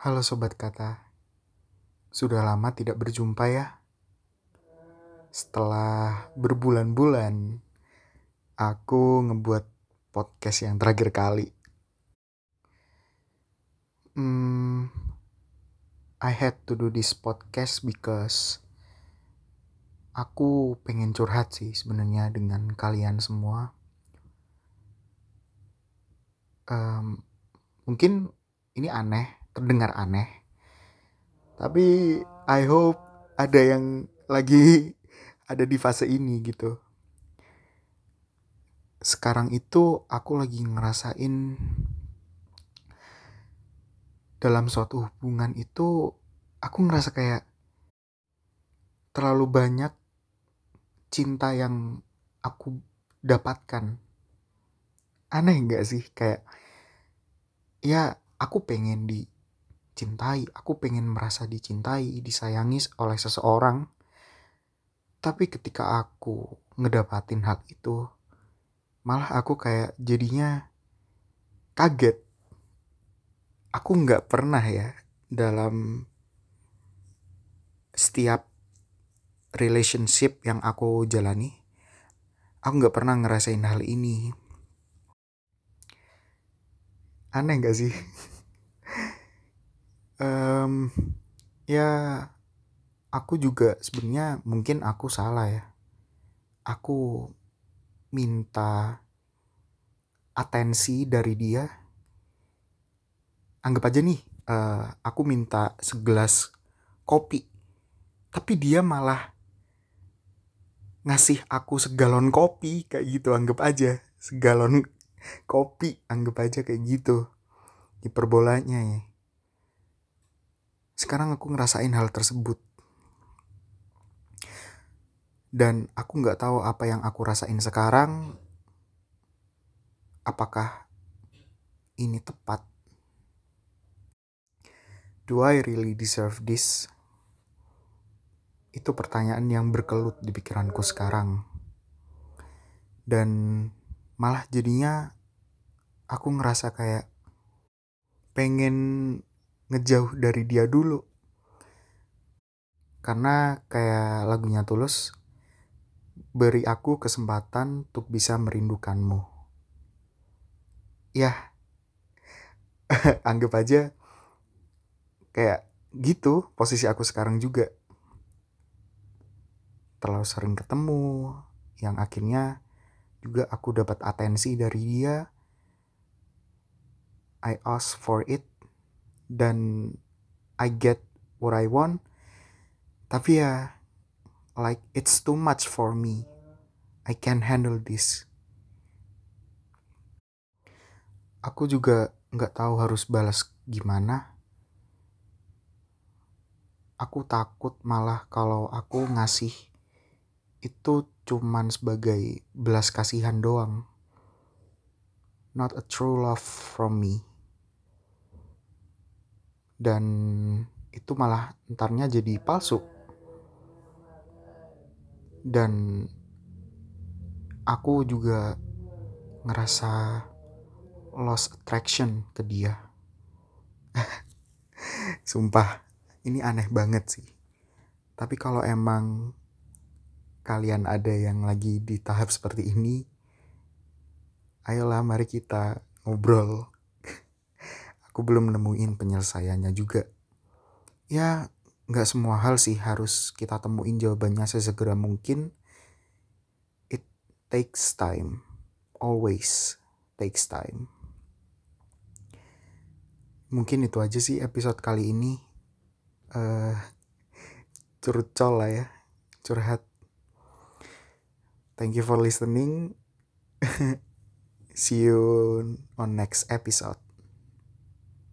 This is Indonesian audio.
Halo sobat kata, sudah lama tidak berjumpa ya. Setelah berbulan-bulan, aku ngebuat podcast yang terakhir kali. Hmm, I had to do this podcast because aku pengen curhat sih sebenarnya dengan kalian semua. Um, mungkin ini aneh, terdengar aneh. Tapi I hope ada yang lagi ada di fase ini gitu. Sekarang itu aku lagi ngerasain dalam suatu hubungan itu aku ngerasa kayak terlalu banyak cinta yang aku dapatkan. Aneh gak sih? Kayak ya aku pengen dicintai, aku pengen merasa dicintai, disayangi oleh seseorang. Tapi ketika aku ngedapatin hal itu, malah aku kayak jadinya kaget. Aku nggak pernah ya dalam setiap relationship yang aku jalani aku nggak pernah ngerasain hal ini. Aneh gak sih um, ya aku juga sebenarnya mungkin aku salah ya. Aku minta atensi dari dia. Anggap aja nih uh, aku minta segelas kopi tapi dia malah ngasih aku segalon kopi kayak gitu. Anggap aja segalon kopi anggap aja kayak gitu hiperbolanya ya sekarang aku ngerasain hal tersebut dan aku nggak tahu apa yang aku rasain sekarang apakah ini tepat Do I really deserve this? Itu pertanyaan yang berkelut di pikiranku sekarang. Dan malah jadinya aku ngerasa kayak pengen ngejauh dari dia dulu. Karena kayak lagunya Tulus, beri aku kesempatan untuk bisa merindukanmu. Ya, anggap aja kayak gitu posisi aku sekarang juga terlalu sering ketemu yang akhirnya juga aku dapat atensi dari dia I ask for it dan I get what I want tapi ya like it's too much for me I can handle this aku juga nggak tahu harus balas gimana aku takut malah kalau aku ngasih itu cuman sebagai belas kasihan doang. Not a true love from me. Dan itu malah entarnya jadi palsu. Dan aku juga ngerasa lost attraction ke dia. Sumpah ini aneh banget sih. Tapi kalau emang kalian ada yang lagi di tahap seperti ini, ayolah mari kita ngobrol. Aku belum nemuin penyelesaiannya juga. Ya, nggak semua hal sih harus kita temuin jawabannya sesegera mungkin. It takes time. Always takes time. Mungkin itu aja sih episode kali ini uh, curcol lah ya curhat thank you for listening see you on next episode